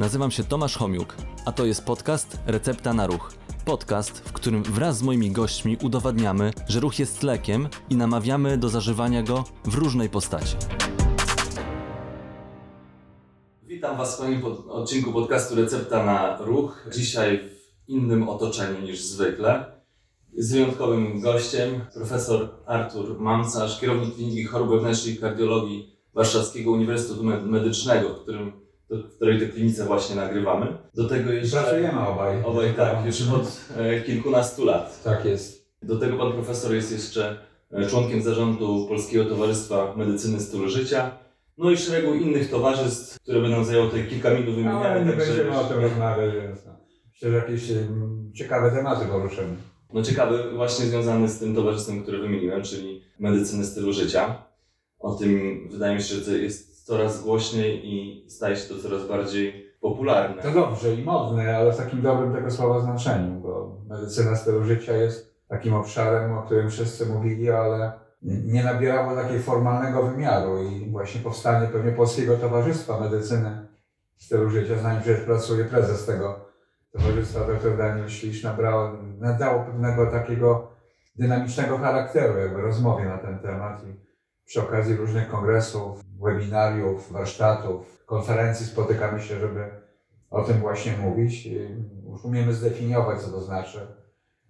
Nazywam się Tomasz Homiuk, a to jest podcast Recepta na Ruch. Podcast, w którym wraz z moimi gośćmi udowadniamy, że ruch jest lekiem i namawiamy do zażywania go w różnej postaci. Witam Was w kolejnym pod odcinku podcastu Recepta na Ruch. Dzisiaj w innym otoczeniu niż zwykle. Z wyjątkowym gościem profesor Artur Mamcarz, kierownik Kliniki Chorób Wewnętrznych i Kardiologii Warszawskiego Uniwersytetu Medycznego, w, którym, w której to klinice właśnie nagrywamy. Do tego jeszcze... Pracujemy obaj. Obaj tak, już od e, kilkunastu lat. Tak jest. Do tego pan profesor jest jeszcze e, członkiem zarządu Polskiego Towarzystwa Medycyny Stylu Życia, no i szeregu innych towarzystw, które będą zajęło tutaj kilka minut wymieniane. Ale nie będziemy o tym rozmawiać, więc no. myślę, że jakieś mm, ciekawe tematy poruszymy. No ciekawy właśnie związany z tym towarzystwem, które wymieniłem, czyli medycyny stylu życia. O tym wydaje mi się, że to jest coraz głośniej i staje się to coraz bardziej popularne. To dobrze i modne, ale w takim dobrym tego słowa znaczeniu, bo medycyna stylu życia jest takim obszarem, o którym wszyscy mówili, ale nie nabierało takiego formalnego wymiaru i właśnie powstanie pewnie Polskiego Towarzystwa Medycyny Stylu Życia, zanim przecież pracuje prezes tego Towarzystwa dr Daniel Ślisz, nabrało, nadało pewnego takiego dynamicznego charakteru jakby rozmowie na ten temat i przy okazji różnych kongresów, webinariów, warsztatów, konferencji spotykamy się, żeby o tym właśnie mówić. Już umiemy zdefiniować, co to znaczy.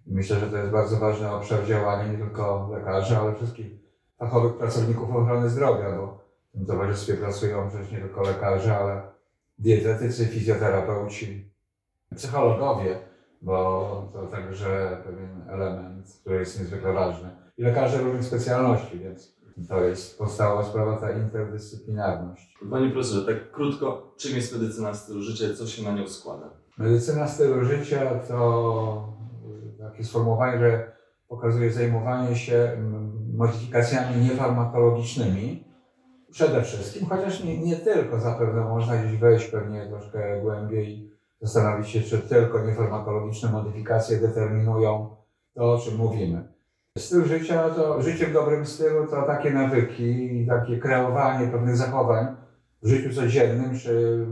Myślę, że to jest bardzo ważny obszar działania nie tylko lekarzy, ale wszystkich fachowych pracowników ochrony zdrowia, bo w tym towarzystwie pracują przecież nie tylko lekarze, ale dietetycy, fizjoterapeuci, psychologowie, bo to także pewien element, który jest niezwykle ważny. I lekarze różnych specjalności, więc to jest podstawowa sprawa, ta interdyscyplinarność. Panie profesorze, tak krótko, czym jest medycyna stylu życia co się na nią składa? Medycyna stylu życia to takie sformułowanie, że pokazuje zajmowanie się modyfikacjami niefarmakologicznymi. Przede wszystkim, chociaż nie, nie tylko, zapewne można gdzieś wejść pewnie troszkę głębiej zastanowić się, czy tylko niefarmakologiczne modyfikacje determinują to, o czym mówimy. Styl życia to życie w dobrym stylu to takie nawyki takie kreowanie pewnych zachowań w życiu codziennym czy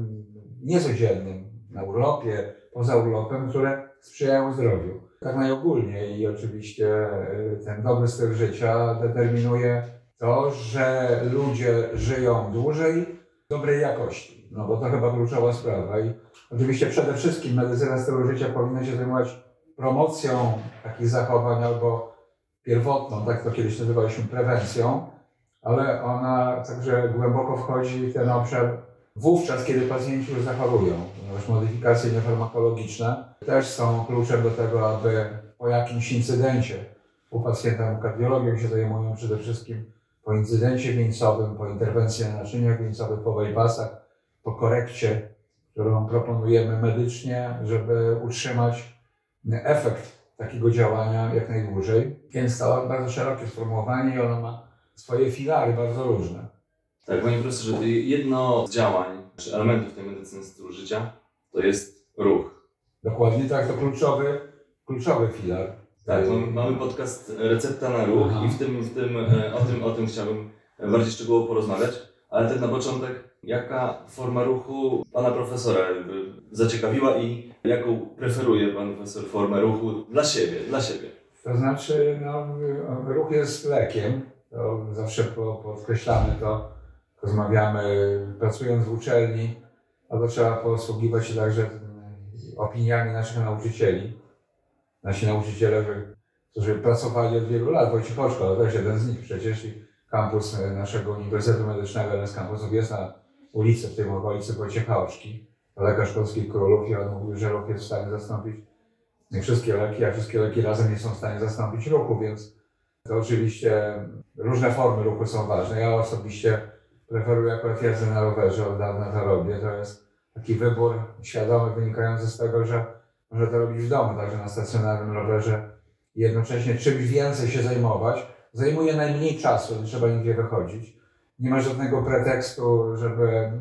niecodziennym, na urlopie, poza urlopem, które sprzyjają zdrowiu. Tak najogólniej i oczywiście y, ten dobry styl życia determinuje to, że ludzie żyją dłużej, dobrej jakości. No bo to chyba kluczowa sprawa. I oczywiście przede wszystkim medycyna stylu życia powinna się zajmować promocją takich zachowań albo pierwotną, tak to kiedyś nazywaliśmy prewencją, ale ona także głęboko wchodzi w ten obszar wówczas, kiedy pacjenci już zachowują, ponieważ modyfikacje niefarmakologiczne też są kluczem do tego, aby po jakimś incydencie u pacjenta kardiologii się zajmują przede wszystkim po incydencie wieńcowym, po interwencji na naczyniach wieńcowych, po bypassach, po korekcie, którą proponujemy medycznie, żeby utrzymać efekt takiego działania jak najdłużej. Więc to bardzo szerokie sformułowanie i ono ma swoje filary bardzo różne. Tak, panie profesorze, jedno z działań, czy elementów tej medycyny stylu życia to jest ruch. Dokładnie tak, to kluczowy, kluczowy filar. Tak, mamy podcast Recepta na ruch Aha. i w tym, w tym, e, o, tym, o tym chciałbym bardziej szczegółowo porozmawiać. Ale tak na początek, jaka forma ruchu pana profesora zaciekawiła i jaką preferuje pan profesor formę ruchu dla siebie, dla siebie? To znaczy, no, ruch jest lekiem, to zawsze podkreślamy to, rozmawiamy, pracując w uczelni, a to trzeba posługiwać się także opiniami naszych nauczycieli. Nasi nauczyciele, którzy pracowali od wielu lat, Wojciech Oczko, to też jeden z nich przecież i kampus naszego Uniwersytetu Medycznego, jeden z kampusów jest na ulicy w tej okolicy Wojciecha Oczki, lekarz polskich królów i on mówił, że ruch jest w stanie zastąpić wszystkie leki, a wszystkie leki razem nie są w stanie zastąpić ruchu, więc to oczywiście różne formy ruchu są ważne. Ja osobiście preferuję akurat jazdę na rowerze, od dawna to robię. To jest taki wybór świadomy, wynikający z tego, że można to robić w domu, także na stacjonarnym rowerze i jednocześnie czymś więcej się zajmować. Zajmuje najmniej czasu, nie trzeba nigdzie wychodzić. Nie ma żadnego pretekstu, żeby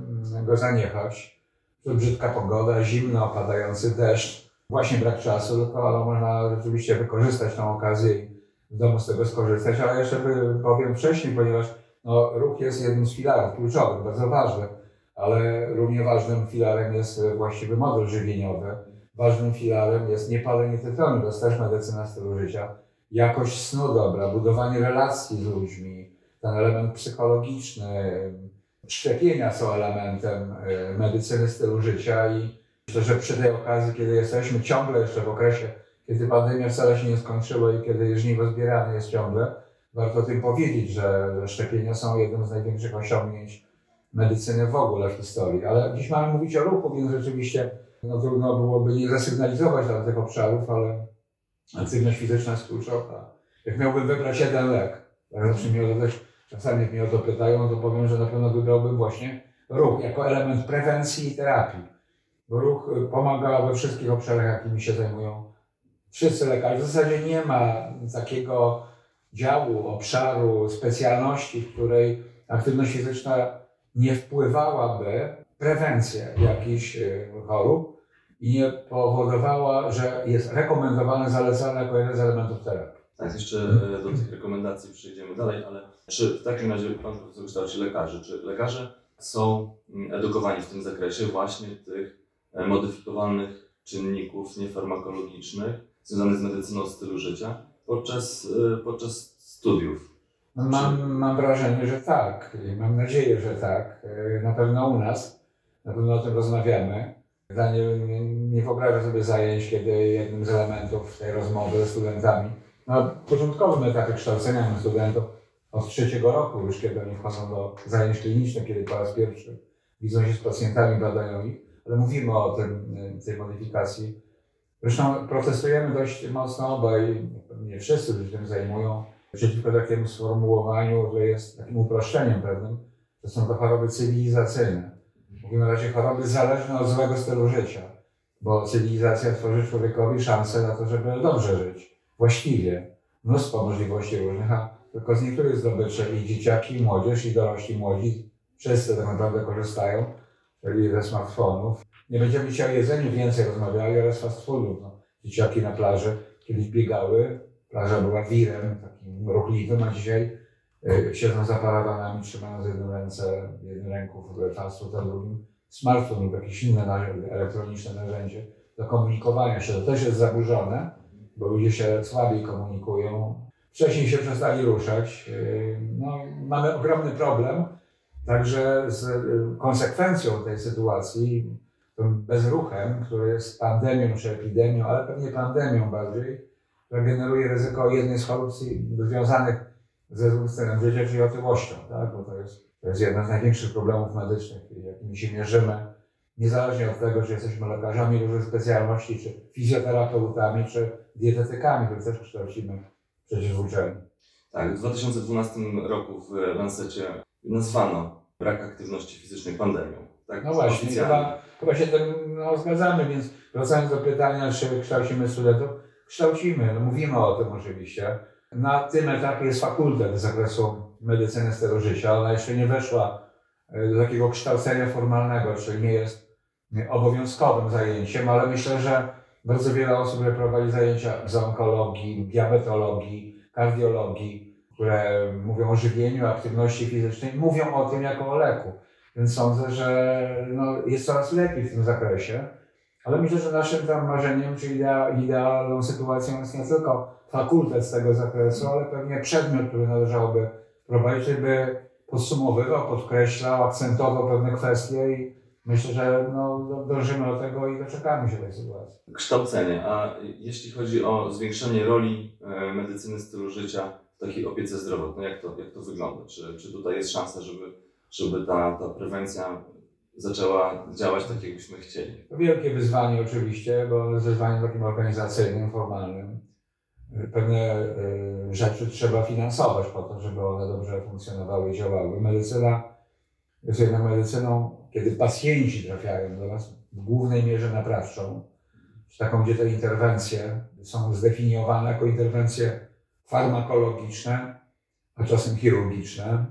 go zaniechać. Brzydka pogoda, zimno, padający deszcz, właśnie brak czasu, tylko można rzeczywiście wykorzystać tą okazję i w domu z tego skorzystać. Ale jeszcze powiem wcześniej, ponieważ no, ruch jest jednym z filarów kluczowych, bardzo ważny, ale równie ważnym filarem jest właściwy model żywieniowy. Ważnym filarem jest niepalenie tytoniu, to jest też medycyna stylu życia. Jakość snu dobra, budowanie relacji z ludźmi, ten element psychologiczny, szczepienia są elementem e, medycyny stylu życia i myślę, że przy tej okazji, kiedy jesteśmy ciągle jeszcze w okresie, kiedy pandemia wcale się nie skończyła i kiedy żniwo zbierane jest ciągle, warto o tym powiedzieć, że szczepienia są jednym z największych osiągnięć medycyny w ogóle w historii. Ale dziś mamy mówić o ruchu, więc rzeczywiście no, trudno byłoby nie zasygnalizować dla tych obszarów, ale aktywność fizyczna jest kluczowa. Jak miałbym wybrać jeden lek, tak zawsze to też, czasami jak mnie o to pytają, to powiem, że na pewno wybrałbym właśnie ruch jako element prewencji i terapii. Bo ruch y, pomaga we wszystkich obszarach, jakimi się zajmują wszyscy lekarze. W zasadzie nie ma takiego działu, obszaru, specjalności, w której aktywność fizyczna nie wpływałaby w prewencję jakichś y, chorób i nie powodowała, że jest rekomendowane, zalecane jako jeden z elementów terapii. Tak, jeszcze e, do tych rekomendacji przejdziemy dalej, ale czy w takim razie Pan profesor kształci lekarzy, czy lekarze są mm, edukowani w tym zakresie właśnie tych e, modyfikowalnych czynników niefarmakologicznych związanych z medycyną stylu życia podczas, e, podczas studiów? No, Mam, mam wrażenie, że tak i mam nadzieję, że tak. Na pewno u nas, na pewno o tym rozmawiamy. Ja nie, wyobrażam sobie zajęć, kiedy jednym z elementów tej rozmowy ze studentami, na początkowym etapie kształcenia studentów od trzeciego roku, już kiedy oni wchodzą do zajęć klinicznych, kiedy po raz pierwszy widzą się z pacjentami, badają ich, ale mówimy o tym, y, tej modyfikacji. Zresztą protestujemy dość mocno obaj, nie wszyscy którzy się tym zajmują, przeciwko takiemu sformułowaniu, że jest takim uproszczeniem pewnym, że są to choroby cywilizacyjne. Mówimy raczej choroby zależne od złego stylu życia, bo cywilizacja tworzy człowiekowi szansę na to, żeby dobrze żyć, właściwie. Mnóstwo możliwości różnych, a tylko z niektórych zdobyczy i dzieciaki, i młodzież, i dorośli, młodzi, wszyscy tak naprawdę korzystają, czyli ze smartfonów. Nie będziemy dzisiaj o jedzeniu więcej rozmawiali, ale z fast. No, dzieciaki na plaży kiedyś biegały, plaża była wirem takim ruchliwym, a dzisiaj y, siedzą za parawanami, trzymają z jedną ręce, w jednym ręku fast food, a drugim smartfon lub jakieś inne elektroniczne narzędzie do komunikowania się. To też jest zaburzone, bo ludzie się słabiej komunikują. Wcześniej się przestali ruszać. y, No, mamy ogromny problem, także z y, konsekwencją tej sytuacji, tym bezruchem, który jest pandemią czy epidemią, ale pewnie pandemią bardziej, która generuje ryzyko jednej z chorób związanych ze złym życia, czyli otyłością, tak? bo to jest, to jest jeden z największych problemów medycznych, jakimi się mierzymy, niezależnie od tego, czy jesteśmy lekarzami różnych specjalności, czy fizjoterapeutami, czy dietetykami, których też kształcimy przecież w uczelni. Tak, w 2012 roku w Lancecie nazwano brak aktywności fizycznej pandemią. Tak, No właśnie, chyba, chyba się tym no, zgadzamy, więc wracając do pytania, czy kształcimy studentów, kształcimy, no, mówimy o tym oczywiście. Na tym etapie jest fakultet z zakresu medycyny stylu życia. Ona jeszcze nie weszła e, do takiego kształcenia formalnego, czyli nie jest obowiązkowym zajęciem, ale myślę, że bardzo wiele osób, które prowadzi zajęcia z onkologii, diabetologii, kardiologii, które mówią o żywieniu, aktywności fizycznej, mówią o tym jako o leku. Więc sądzę, że no, jest coraz lepiej w tym zakresie. Ale myślę, że naszym tam marzeniem, czy idea, idealną sytuacją jest nie tylko fakultet z tego zakresu, ale pewnie przedmiot, który należałoby wprowadzić, żeby podsumowywał, podkreślał, akcentował pewne kwestie i myślę, że no, dążymy do tego i doczekamy się tej sytuacji. Kształcenie, a jeśli chodzi o zwiększenie roli e, medycyny stylu życia w takiej opiece zdrowotnej, jak to, jak to wygląda? Czy, czy tutaj jest szansa, żeby, żeby ta, ta prewencja zaczęła działać tak, jakbyśmy chcieli? To wielkie wyzwanie oczywiście, bo jest wyzwaniem takim organizacyjnym, formalnym. Pewne y, rzeczy trzeba finansować po to, żeby one dobrze funkcjonowały i działały. Medycyna jednak medycyną, kiedy pacjenci trafiają do nas w głównej mierze naprawczą, taką, gdzie te interwencje są zdefiniowane jako interwencje farmakologiczne, a czasem chirurgiczne,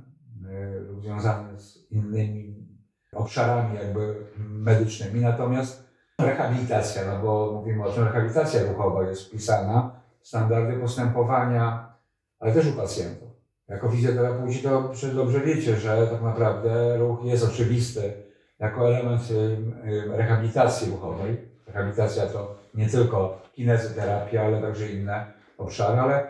y, lub związane z innymi obszarami jakby medycznymi. Natomiast rehabilitacja, no bo mówimy o tym, rehabilitacja ruchowa jest wpisana w standardy postępowania, ale też u pacjentów. Jako fizjoterapeuci to dobrze wiecie, że tak naprawdę ruch jest oczywisty jako element rehabilitacji ruchowej. Rehabilitacja to nie tylko kinezoterapia, ale także inne obszary, ale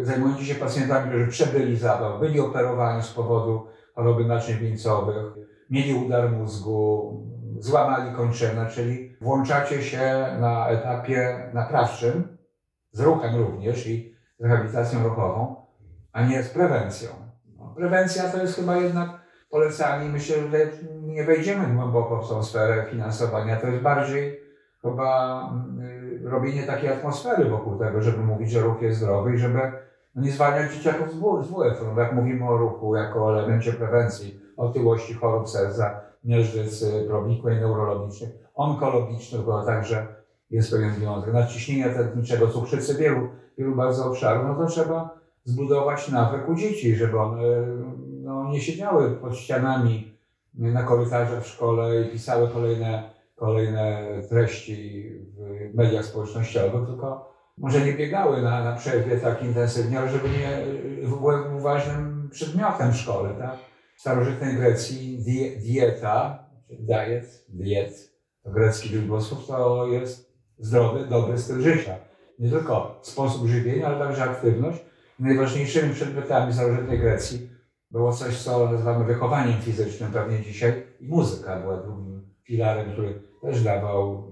y, zajmujący się pacjentami, którzy przebyli zawał, byli operowani z powodu choroby naczyń wieńcowych, mieli udar mózgu, złamali kończynę, czyli włączacie się na etapie naprawczym, z ruchem również i z rehabilitacją ruchową, a nie z prewencją. No, prewencja to jest chyba jednak polecanie. Myślę, że nie wejdziemy głęboko w tą sferę finansowania. To jest bardziej chyba y, robienie takiej atmosfery wokół tego, żeby mówić, że ruch jest zdrowy i żeby no, nie zwalniać dzieciaków z WF. No, jak mówimy o ruchu jako elemencie prewencji otyłości, chorób serca, miażdżycy, problemów neurologicznych, onkologicznych, bo także jest pewien związek, nadciśnienia tętniczego, cukrzycy, wielu, wielu bardzo obszarów, no to trzeba zbudować nawyk u dzieci, żeby one no, nie siedziały pod ścianami na korytarzach w szkole i pisały kolejne, kolejne treści w mediach społecznościowych, tylko może nie biegały na, na przerwie tak intensywnie, ale żeby nie były ważnym przedmiotem w szkole. Tak? W starożytnej Grecji die, dieta, diet, diet, to grecki źródłosłów, to jest zdrowy, dobry styl życia. Nie tylko sposób żywienia, ale także aktywność. Najważniejszymi przedmiotami starożytnej Grecji było coś, co nazywamy wychowaniem fizycznym pewnie dzisiaj i muzyka była drugim filarem, który też dawał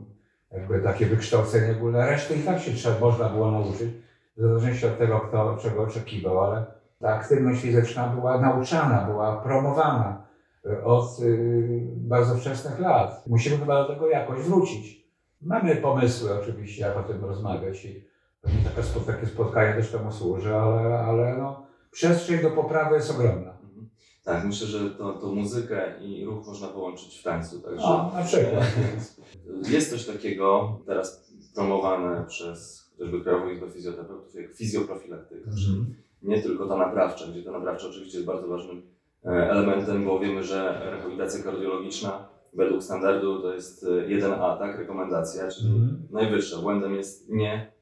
jakby takie wykształcenie ogólne. Reszty i tak się trzeba, można było nauczyć, w zależności od tego, kto czego oczekiwał, ale ta aktywność fizyczna była nauczana, była promowana y, od y, bardzo wczesnych lat. Musimy chyba do tego jakoś wrócić. Mamy pomysły oczywiście, jak o tym rozmawiać i pewnie takie, spo- takie spotkanie też temu służy, ale, ale no, przestrzeń do poprawy jest ogromna. Mhm. Tak, myślę, że to, to muzykę i ruch można połączyć w tańcu. Także No, na przykład. jest coś takiego teraz promowane przez chociażby Krajową Izbę Fizjoterapeutów jak fizjoprofilaktyka. czyli Nie tylko ta naprawcza, gdzie ta naprawcza oczywiście jest bardzo ważnym e, elementem, bo wiemy, że rehabilitacja kardiologiczna według standardu to jest e, 1A, tak? Rekomendacja, czyli Mhm. najwyższa. Błędem jest nie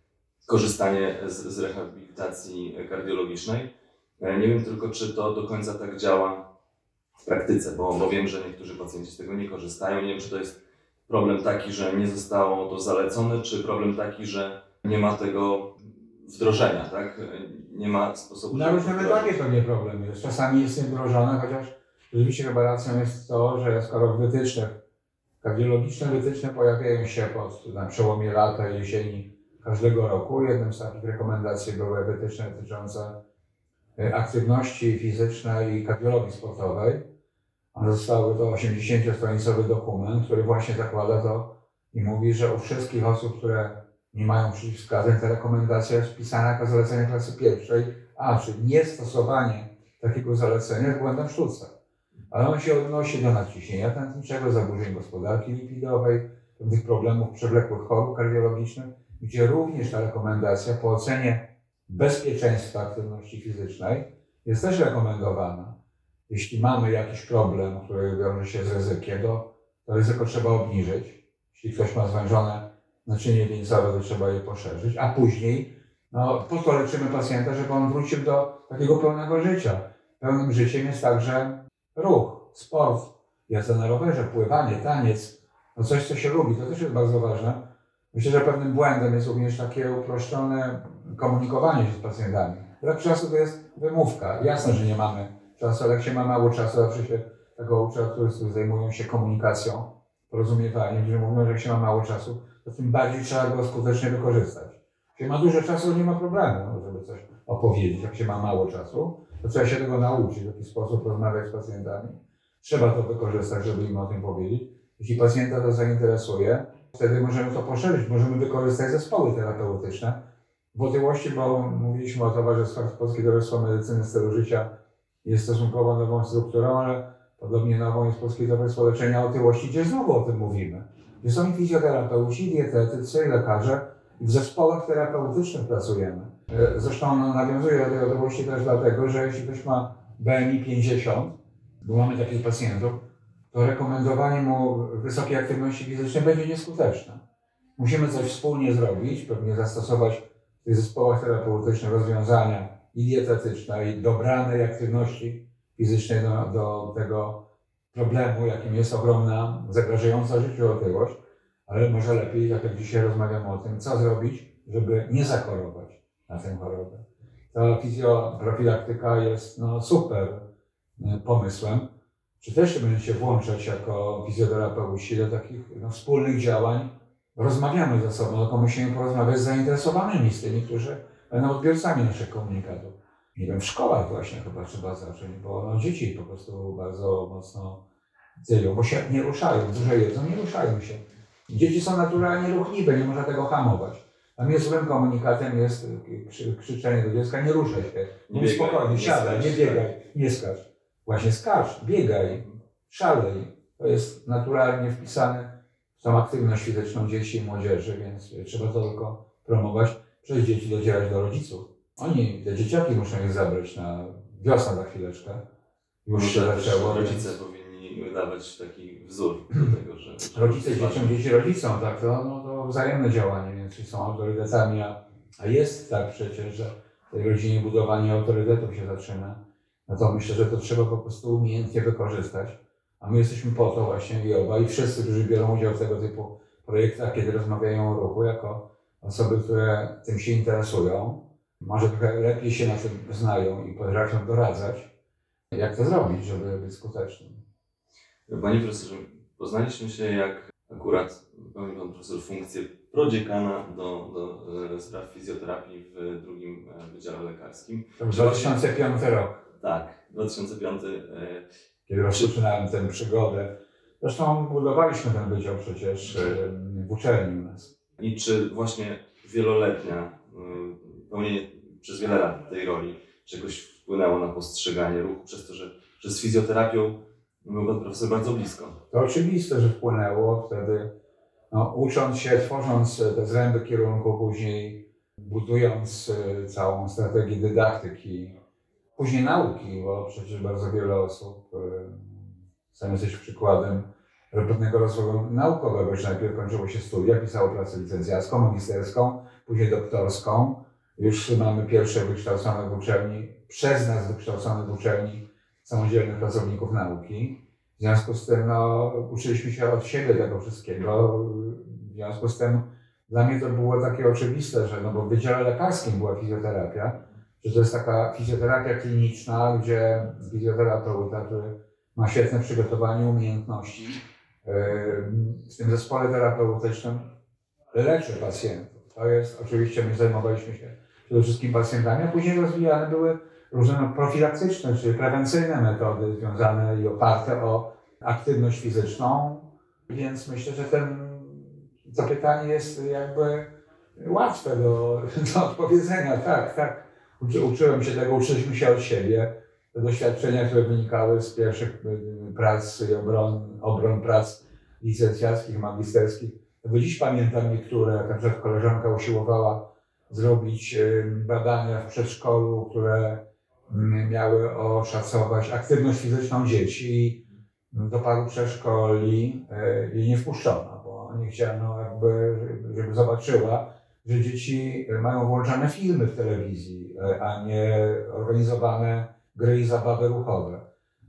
korzystanie z, z rehabilitacji kardiologicznej. E, Nie wiem tylko, czy to do końca tak działa w praktyce, bo, bo wiem, że niektórzy pacjenci z tego nie korzystają. Nie wiem, czy to jest problem taki, że nie zostało to zalecone, czy problem taki, że nie ma tego wdrożenia, tak? Nie ma sposobu, Na wdrożyć. etapie pewnie problem jest. Czasami jest niewdrożone, chociaż rzeczywiście chyba racją jest to, że skoro w wytycznych, kardiologiczne wytyczne pojawiają się pod, na przełomie lata i jesieni każdego roku, jednym z takich rekomendacji były wytyczne dotyczące y, aktywności fizycznej i kardiologii sportowej. Zostały to 80-stronicowy dokument, który właśnie zakłada to i mówi, że u wszystkich osób, które nie mają przeciwwskazań, ta rekomendacja jest wpisana jako zalecenie klasy pierwszej, a czyli niestosowanie takiego zalecenia jest błędem sztuce. Ale on się odnosi do nadciśnienia tętniczego, zaburzeń gospodarki lipidowej, pewnych problemów przewlekłych chorób kardiologicznych, gdzie również ta rekomendacja po ocenie bezpieczeństwa aktywności fizycznej jest też rekomendowana. Jeśli mamy jakiś problem, który wiąże się z ryzykiem, to to ryzyko trzeba obniżyć. Jeśli ktoś ma zwężone naczynie wieńcowe, to trzeba je poszerzyć, a później no, po to leczymy pacjenta, żeby on wrócił do takiego pełnego życia. Pełnym życiem jest także ruch, sport, jazda na rowerze, pływanie, taniec, no coś, co się lubi, to też jest bardzo ważne. Myślę, że pewnym błędem jest również takie uproszczone komunikowanie się z pacjentami. Brak czasu to jest wymówka. Jasne, że nie mamy czasu, ale jak się ma mało czasu, zawsze się tego uczę, którzy zajmują się komunikacją, porozumiewaniem, że mówią, że jak się ma mało czasu, to tym bardziej trzeba go skutecznie wykorzystać. Jak się ma dużo czasu, nie ma problemu, no, żeby coś opowiedzieć. Jak się ma mało czasu, to trzeba się tego nauczyć, w jaki sposób rozmawiać z pacjentami. Trzeba to wykorzystać, żeby im o tym powiedzieć. Jeśli pacjenta to zainteresuje, wtedy możemy to poszerzyć, możemy wykorzystać zespoły terapeutyczne. W otyłości, bo mówiliśmy o towarzystwach, Polskie Towarzystwo Medycyny Stylu Życia jest stosunkowo nową strukturą, ale podobnie nową jest Polskie Towarzystwo Leczenia Otyłości, gdzie znowu o tym mówimy. Gdzie są i fizjoterapeuci, i dietetycy, i lekarze, i w zespołach terapeutycznych pracujemy. E, Zresztą no, nawiązuję do tej otyłości też dlatego, że jeśli ktoś ma BMI 50, bo mamy takich pacjentów, to rekomendowanie mu wysokiej aktywności fizycznej będzie nieskuteczne. Musimy coś wspólnie zrobić, pewnie zastosować w tych zespołach terapeutycznych rozwiązania i dietetyczne, i dobranej aktywności fizycznej do, do tego problemu, jakim jest ogromna, zagrażająca życiu otyłość, ale może lepiej, tak jak dzisiaj rozmawiamy o tym, co zrobić, żeby nie zachorować na tę chorobę. Ta fizjoprofilaktyka jest no, super y, pomysłem. Czy też się będziecie włączać jako fizjoterapeuci do takich no, wspólnych działań? Rozmawiamy ze sobą, tylko musimy porozmawiać z zainteresowanymi, z tymi, którzy będą odbiorcami naszych komunikatów. Nie wiem, w szkołach właśnie chyba trzeba zacząć, bo no, dzieci po prostu bardzo mocno cylią, bo się nie ruszają, dużo jedzą, nie ruszają się. Dzieci są naturalnie ruchliwe, nie można tego hamować. A mnie złym komunikatem jest krzy, krzyczenie do dziecka, nie ruszaj się, Nie spokojnie, nie siadaj, nie biegaj, nie skacz. Właśnie skacz, biegaj, szalej. To jest naturalnie wpisane w tą aktywność fizyczną dzieci i młodzieży, więc trzeba to tylko promować. Przez dzieci docierać do rodziców. Oni, te dzieciaki muszą je zabrać na wiosnę za chwileczkę. Już się Może zaczęło. rodzice więc- powinni dawać taki wzór do tego, że... Rodzice dzieciom, dzieci rodzicom, tak, to, no, to wzajemne działanie, więc są autorytetami, a, a jest tak przecież, że w tej rodzinie budowanie autorytetów się zaczyna, no to myślę, że to trzeba po prostu umiejętnie wykorzystać, a my jesteśmy po to właśnie i oba, i wszyscy, którzy biorą udział w tego typu projektach, kiedy rozmawiają o ruchu, jako osoby, które tym się interesują, może trochę lepiej się na tym znają i potrafią doradzać, jak to zrobić, żeby być skutecznym. Panie profesorze, poznaliśmy się jak akurat pełnił pan profesor funkcję prodziekana do, do e, spraw fizjoterapii w drugim e, Wydziale Lekarskim. To był 2005 rok. Tak, 2005. e, kiedy rozpoczynałem tę przygodę. Zresztą budowaliśmy ten wydział przecież e, w uczelni u nas. I czy właśnie wieloletnia, pełnienie przez wiele lat tej roli, czy jakoś wpłynęło na postrzeganie ruchu przez to, że, że z fizjoterapią był pan profesor bardzo blisko? To oczywiste, że wpłynęło wtedy, no, ucząc się, tworząc te zręby kierunku, później budując e, całą strategię dydaktyki, później nauki, bo przecież bardzo wiele osób, e, sam jesteś przykładem pewnego rozwoju naukowego, że najpierw kończyło się studia, pisało pracę licencjacką, magisterską, później doktorską. Już mamy pierwsze wykształcone w uczelni, przez nas wykształcone w uczelni samodzielnych pracowników nauki. W związku z tym no, uczyliśmy się od siebie tego wszystkiego. W związku z tym dla mnie to było takie oczywiste, że no bo w Wydziale Lekarskim była fizjoterapia, że to jest taka fizjoterapia kliniczna, gdzie fizjoterapeuta, który ma świetne przygotowanie, umiejętności, yy, w tym zespole terapeutycznym leczy pacjentów. To jest, oczywiście my zajmowaliśmy się przede wszystkim pacjentami, a później rozwijane były różne profilaktyczne, czyli prewencyjne metody związane i oparte o aktywność fizyczną, więc myślę, że ten, to pytanie jest jakby łatwe do, do odpowiedzenia. Tak, tak. Uczy, uczyłem się tego, uczyliśmy się od siebie. Te doświadczenia, które wynikały z pierwszych y, prac i obron, obron prac licencjackich, magisterskich. Do dziś pamiętam niektóre, na przykład koleżanka usiłowała zrobić y, badania w przedszkolu, które mm, miały oszacować aktywność fizyczną dzieci. Do paru przedszkoli y, jej nie wpuszczono, bo nie chciano jakby, żeby zobaczyła, że dzieci mają włączane filmy w telewizji, y, a nie organizowane gry i zabawy ruchowe.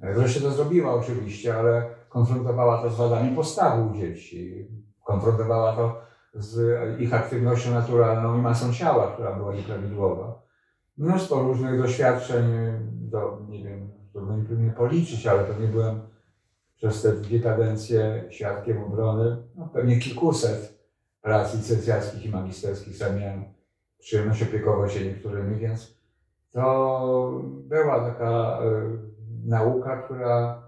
Y, Wreszcie to zrobiła oczywiście, ale konfrontowała to z wadaniem postawy u dzieci. Konfrontowała to z ich aktywnością naturalną i masą ciała, która była nieprawidłowa. Mnóstwo różnych doświadczeń, do, nie wiem, trudno mi pewnie policzyć, ale pewnie byłem przez te dwie kadencje świadkiem obrony, no, pewnie kilkuset prac licencjackich i magisterskich. Sam miałem przyjemność opiekować się niektórymi, więc to była taka y, nauka, która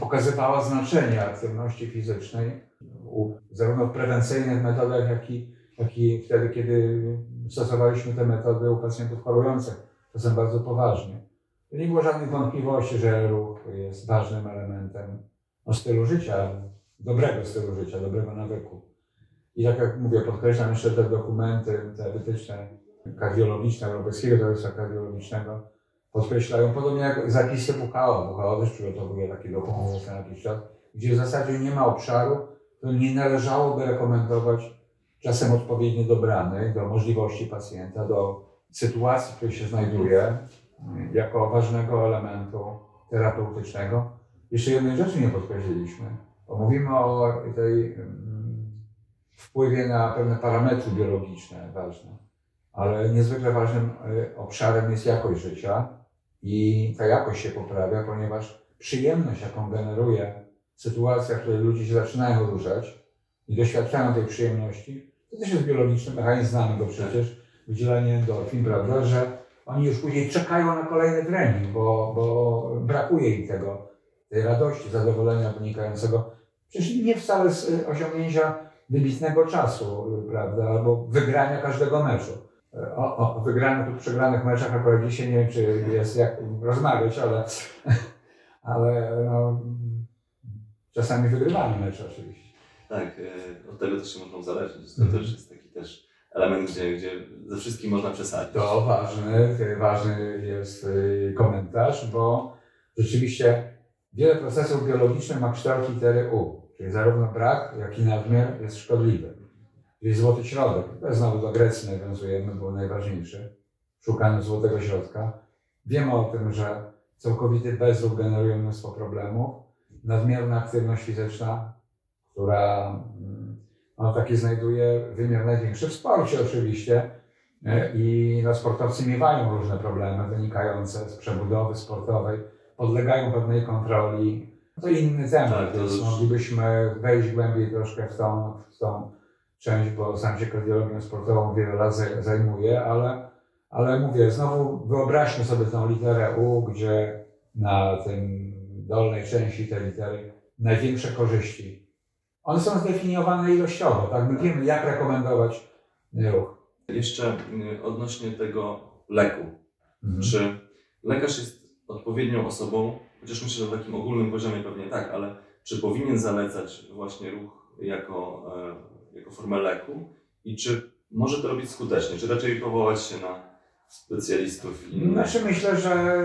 pokazywała znaczenie aktywności fizycznej, zarówno w prewencyjnych metodach, jak i, jak i wtedy, kiedy stosowaliśmy te metody u pacjentów chorujących, czasem bardzo poważnie. Nie było żadnych wątpliwości, że ruch jest ważnym elementem stylu życia, dobrego stylu życia, dobrego nawyku. I tak jak mówię, podkreślam jeszcze te dokumenty, te wytyczne kardiologiczne, Europejskiego Towarzystwa Kardiologicznego, podkreślają, podobnie jak zapisy WHO. WHO też przygotowuje taki dokument na jakiś czas, gdzie w zasadzie nie ma obszaru, to nie należałoby rekomendować czasem odpowiednio dobranych do możliwości pacjenta, do sytuacji, w której się znajduje, jako ważnego elementu terapeutycznego, jeszcze jednej rzeczy nie podkreśliliśmy, bo mówimy o tej wpływie na pewne parametry biologiczne ważne, ale niezwykle ważnym y, obszarem jest jakość życia i ta jakość się poprawia, ponieważ przyjemność, jaką generuje sytuacja, w której ludzie się zaczynają ruszać i doświadczają tej przyjemności, to też jest biologiczny mechanizm, znamy go przecież, wydzielanie endorfin, prawda, że oni już później czekają na kolejny trening, bo, bo brakuje im tego, tej radości, zadowolenia wynikającego. Przecież nie wcale z y, osiągnięcia wybitnego czasu, prawda, albo wygrania każdego meczu. O, o wygranych lub przegranych meczach akurat dzisiaj nie wiem, czy jest jak rozmawiać, ale, ale no, czasami wygrywamy mecze oczywiście. Tak, e, od tego też się można uzależnić. To Mhm. też jest taki też element, gdzie, gdzie ze wszystkim można przesadzić. To ważny, ważny jest y, komentarz, bo rzeczywiście wiele procesów biologicznych ma kształt litery U, czyli zarówno brak, jak i nadmiar jest szkodliwy. Czyli złoty środek, to znowu do Grecji nawiązujemy, był najważniejszy, szukaniu złotego środka. Wiemy o tym, że całkowity bezruch generuje mnóstwo problemów. Nadmierna aktywność fizyczna, która no, taki znajduje wymiar największy w sporcie oczywiście, E, I no, sportowcy miewają różne problemy wynikające z przebudowy sportowej, podlegają pewnej kontroli. To inny temat, Tak, to już- moglibyśmy wejść głębiej troszkę w tą, w tą część, bo sam się kardiologią sportową wiele lat zaj- zajmuję, ale, ale mówię, znowu wyobraźmy sobie tą literę U, gdzie na tym dolnej części tej litery największe korzyści. One są zdefiniowane ilościowo, tak? My wiemy, jak rekomendować ruch. Jeszcze y, odnośnie tego leku. Mhm. Czy lekarz jest odpowiednią osobą, chociaż myślę, że na takim ogólnym poziomie pewnie tak, ale czy powinien zalecać właśnie ruch jako, e, jako formę leku i czy może to robić skutecznie, czy raczej powołać się na specjalistów innych? Znaczy myślę, że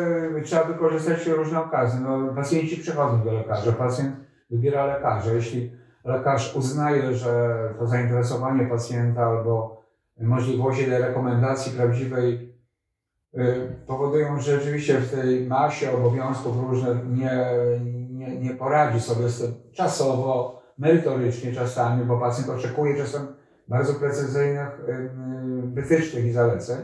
trzeba wykorzystać różne okazje. No, pacjenci przychodzą do lekarza, pacjent wybiera lekarza. Jeśli lekarz uznaje, że to zainteresowanie pacjenta albo możliwości tej rekomendacji prawdziwej powodują, że rzeczywiście w tej masie obowiązków różnych nie, nie, nie poradzi sobie z tym czasowo, merytorycznie czasami, bo pacjent oczekuje czasem bardzo precyzyjnych y, y, wytycznych i zaleceń.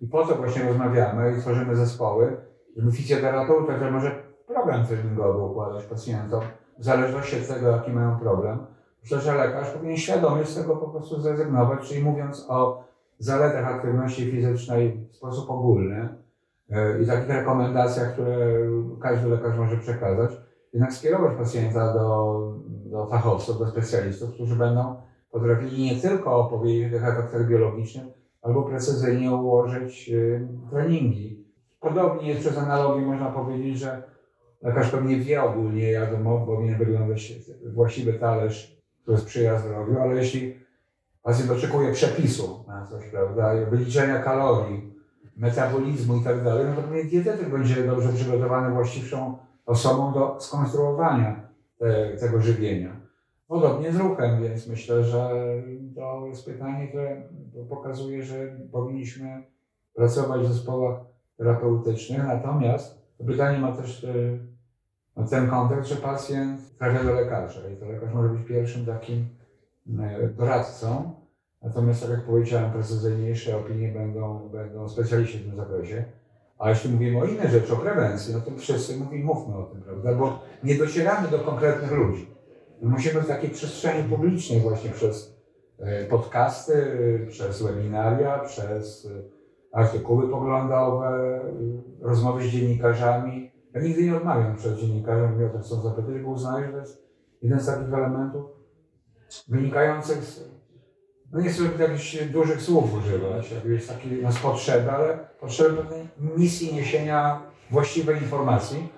I po to właśnie rozmawiamy i tworzymy zespoły, żeby fizjoterapeuta, który może program treningowy układać pacjentom, w zależności od tego, jaki mają problem. Myślę, że lekarz powinien świadomie z tego po prostu zrezygnować, czyli mówiąc o zaletach aktywności fizycznej w sposób ogólny yy, i takich rekomendacjach, które każdy lekarz może przekazać, jednak skierować pacjenta do, do fachowców, do specjalistów, którzy będą potrafili nie tylko opowiedzieć o tych efektach biologicznych, albo precyzyjnie ułożyć y, treningi. Podobnie jest przez analogię można powiedzieć, że lekarz pewnie wie ogólnie, jak powinien wyglądać właściwy talerz, który sprzyja zdrowiu, ale jeśli pacjent oczekuje przepisu na coś, prawda, wyliczenia kalorii, metabolizmu i tak dalej, no to pewnie dietetyk będzie dobrze przygotowany, właściwszą osobą do skonstruowania te, tego żywienia. Podobnie z ruchem, więc myślę, że to jest pytanie, które pokazuje, że powinniśmy pracować w zespołach terapeutycznych. Natomiast to pytanie ma też no, ten kontekst, że pacjent trafia do lekarza i to lekarz może być pierwszym takim doradcą. Natomiast, tak jak powiedziałem, precyzyjniejsze opinie będą, będą specjaliści w tym zakresie. A jeśli mówimy o innej rzeczy, o prewencji, no to wszyscy mówimy, mówmy o tym, prawda? Bo nie docieramy do konkretnych ludzi. My musimy w takiej przestrzeni publicznej właśnie przez e, podcasty, e, przez webinaria, przez e, artykuły poglądowe, e, rozmowy z dziennikarzami. Ja nigdy nie odmawiam przed dziennikarzem, mnie o to chcą zapytać, bo uznaję, że to jest jeden z takich elementów wynikających z, no nie chcę jakichś dużych słów używać, jak jest taki nas potrzeby, ale potrzeby pewnej misji niesienia właściwej informacji,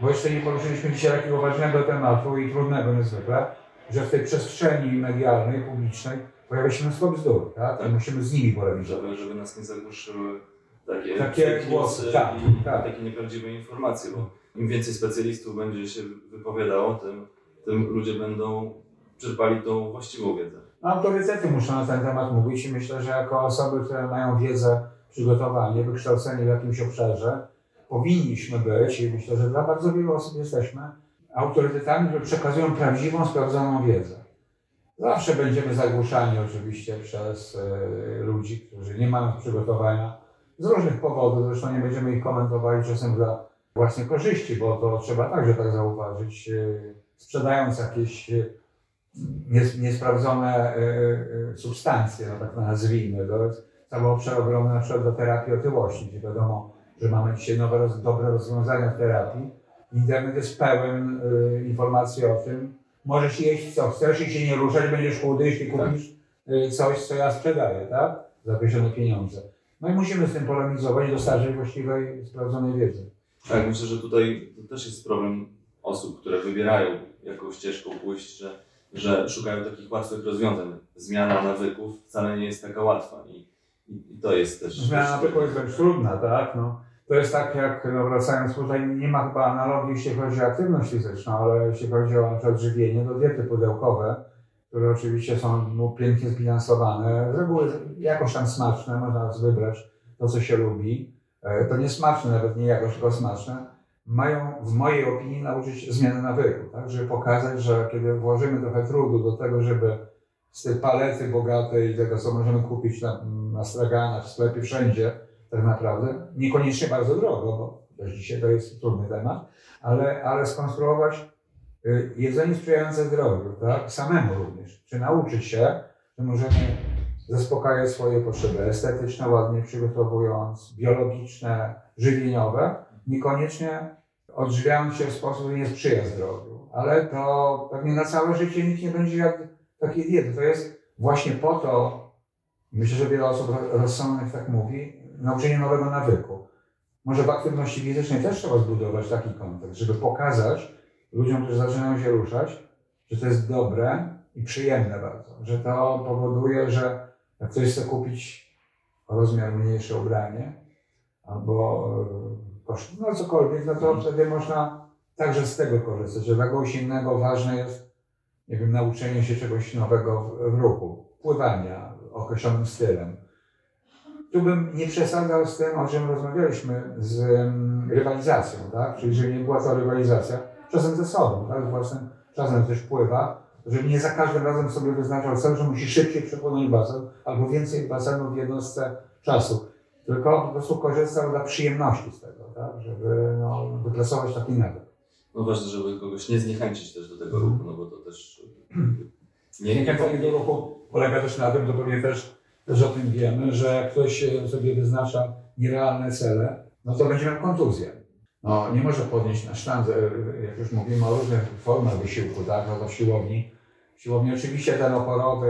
bo jeszcze nie poruszyliśmy dzisiaj takiego ważnego tematu i trudnego niezwykle, że w tej przestrzeni medialnej, publicznej pojawia się mnóstwo bzdur, tak? I Tak. musimy z nimi polemizować. żeby, żeby nas nie zagłuszyły takie, Takie głosy, tak, i tak. takie nieprawdziwe informacje, bo im więcej specjalistów będzie się wypowiadało, tym, tym ludzie będą czerpali tą właściwą wiedzę. No, Autorytety muszą na ten temat mówić i myślę, że jako osoby, które mają wiedzę, przygotowanie, wykształcenie w jakimś obszarze, powinniśmy być i myślę, że dla bardzo wielu osób jesteśmy autorytetami, które przekazują prawdziwą, sprawdzoną wiedzę. Zawsze będziemy zagłuszani oczywiście przez e, ludzi, którzy nie mają przygotowania z różnych powodów, zresztą nie będziemy ich komentowali czasem dla własnej korzyści, bo to trzeba także tak zauważyć, e, sprzedając jakieś nies- niesprawdzone e, e, substancje, no tak to nazwijmy. To jest cały obszar ogromny na przykład do terapii otyłości, gdzie wiadomo, że mamy dzisiaj nowe, dobre rozwiązania w terapii. Internet jest pełen e, informacji o tym. Możesz jeść co chcesz i się nie ruszać, będziesz chudy, jeśli kupisz e, coś, co ja sprzedaję, tak? Za określone pieniądze. No i musimy z tym polemizować i dostarczyć właściwej, sprawdzonej wiedzy. Tak, myślę, że tutaj to też jest problem osób, które wybierają jaką ścieżką pójść, że, że szukają takich łatwych rozwiązań. Zmiana nawyków wcale nie jest taka łatwa i, i, to jest też... Zmiana nawyku jest dość trudna, tak? No, to jest tak jak, no wracając tutaj, nie ma chyba analogii, jeśli chodzi o aktywność fizyczną, ale jeśli chodzi o na przykład żywienie, to diety pudełkowe, które oczywiście są no, pięknie zbilansowane, z reguły jakoś tam smaczne, można wybrać to, co się lubi. E, To nie smaczne, nawet nie jakoś, tylko smaczne. Mają w mojej opinii nauczyć zmiany nawyku, tak? żeby pokazać, że kiedy włożymy trochę trudu do tego, żeby z tej palety bogatej, tego co możemy kupić na, na straganach, w sklepie, wszędzie, tak naprawdę, niekoniecznie bardzo drogo, bo też dzisiaj to jest trudny temat, ale, ale skonstruować y, jedzenie sprzyjające zdrowiu, tak? samemu również. Czy nauczyć się, że możemy zaspokajać swoje potrzeby estetyczne, ładnie przygotowując, biologiczne, żywieniowe, niekoniecznie odżywiając się w sposób, który nie sprzyja zdrowiu. Ale to pewnie na całe życie nikt nie będzie jadł takiej diety. To jest właśnie po to, myślę, że wiele osób ro- rozsądnych tak mówi, nauczenie nowego nawyku. Może w aktywności fizycznej też trzeba zbudować taki kontekst, żeby pokazać ludziom, którzy zaczynają się ruszać, że to jest dobre i przyjemne bardzo. Że to powoduje, że jak ktoś chce kupić rozmiar mniejsze ubranie albo e, koszt, no cokolwiek, no to wtedy można także z tego korzystać. Że dla kogoś innego ważne jest, nie wiem, nauczenie się czegoś nowego w, w ruchu, pływania określonym stylem. Tu bym nie przesadzał z tym, o czym rozmawialiśmy, z mm, rywalizacją, tak? Czyli żeby nie była to rywalizacja, czasem ze sobą, tak? Własnym czasem też pływa, żeby nie za każdym razem sobie wyznaczał cel, że musi szybciej przepłynąć basen, albo więcej basenów w jednostce czasu. Tylko po prostu korzystał dla przyjemności z tego, tak? Żeby no, wypracować taki nawyk. No ważne, żeby kogoś nie zniechęcić też do tego ruchu, no bo to też... Nie, do ruchu polega też na tym, to pewnie też, też o tym wiemy, że jak ktoś e, sobie wyznacza nierealne cele, no to będzie miał kontuzję. No, nie może podnieść na sztandze, e, jak już mówimy o różnych formach wysiłku, tak, no to w siłowni. W siłowni oczywiście ten oporowy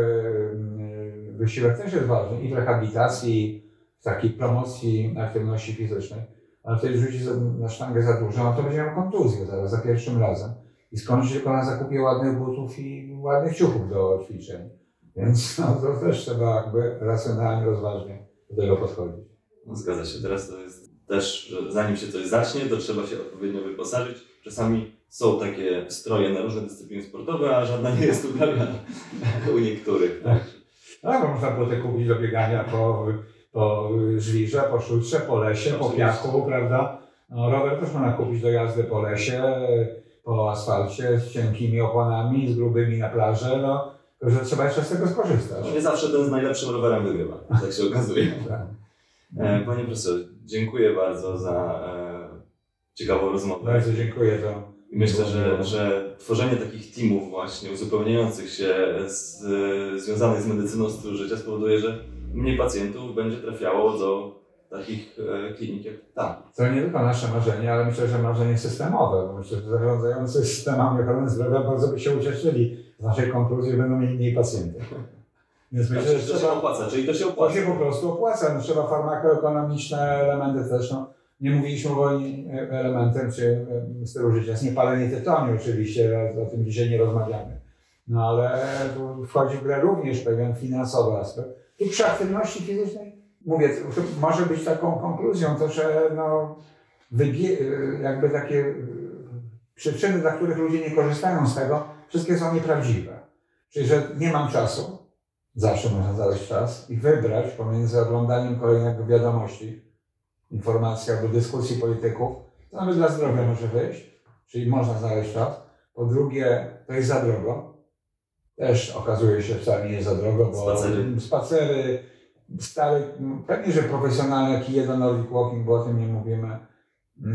mm, wysiłek też jest ważny i w rehabilitacji, w takiej promocji aktywności fizycznej, ale ktoś rzuci na sztangę za dużo, no to będzie miał kontuzję zaraz, za pierwszym razem. I skończy tylko na zakupie ładnych butów i ładnych ciuchów do ćwiczeń. Więc no, to też trzeba jakby racjonalnie, rozważnie do tego podchodzić. No, zgadza się. Teraz to jest też, że zanim się coś zacznie, to trzeba się odpowiednio wyposażyć. Czasami są takie stroje na różne dyscypliny sportowe, a żadna nie jest uprawiana u niektórych. Tak? Bo można było te kupić do biegania po, po żwirze, po szutrze, po lesie, po piachu, prawda? No, rower też można kupić do jazdy po lesie, po asfalcie, z cienkimi oponami, z grubymi na plaży, no, że trzeba jeszcze z tego skorzystać. No, nie zawsze ten z najlepszym rowerem wygrywa, tak się okazuje. Tak. E, Panie profesorze, dziękuję bardzo za e, ciekawą rozmowę. Bardzo dziękuję za myślę, że, że tworzenie takich teamów właśnie uzupełniających się, z, związanych z medycyną stylu życia spowoduje, że mniej pacjentów będzie trafiało do takich e, klinik jak ta. To nie tylko nasze marzenie, ale myślę, że marzenie systemowe. Bo myślę, że zarządzający systemami ochrony zdrowia bardzo by się ucieszyli z naszej konkluzji, będą mieli mniej pacjentów. Więc myślę, Znaczy, że to się trzeba, opłaca, czyli to się to opłaca. się po prostu opłaca. No, trzeba farmakoekonomiczne elementy też. No. Nie mówiliśmy o elementem czy stylu życia. Jest niepalenie tytoniu oczywiście, o tym dzisiaj nie rozmawiamy. No ale tu wchodzi w grę również pewien finansowy aspekt. Tu przy aktywności fizycznej, mówię, to może być taką konkluzją to, że no, jakby takie przyczyny, dla których ludzie nie korzystają z tego, wszystkie są nieprawdziwe. Czyli, że nie mam czasu, zawsze można znaleźć czas i wybrać pomiędzy oglądaniem kolejnego wiadomości, informacji albo dyskusji polityków, to nawet dla zdrowia może wyjść, czyli można znaleźć czas, Po drugie, to jest za drogo. Też okazuje się, wcale nie jest za drogo, bo Spacery. spacery stare, pewnie, że profesjonalne kije do Nordic Walking, bo o tym nie mówimy,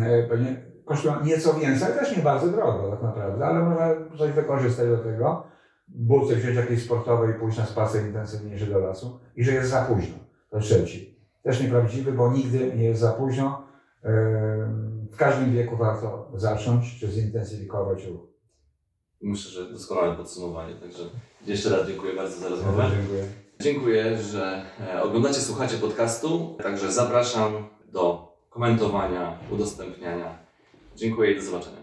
e, pewnie kosztują nieco więcej, ale też nie bardzo drogo tak naprawdę, ale można coś wykorzystać do tego, buty wziąć jakieś sportowe i pójść na spacer intensywniejszy do lasu i że jest za późno. To trzeci. Też nieprawdziwy, bo nigdy nie jest za późno. W każdym wieku warto zacząć czy zintensyfikować ruch. Myślę, że doskonałe podsumowanie, także jeszcze raz dziękuję bardzo za rozmowę. Dziękuję. Dziękuję, że e, oglądacie, słuchacie podcastu, także zapraszam do komentowania, udostępniania. Dziękuję i do zobaczenia.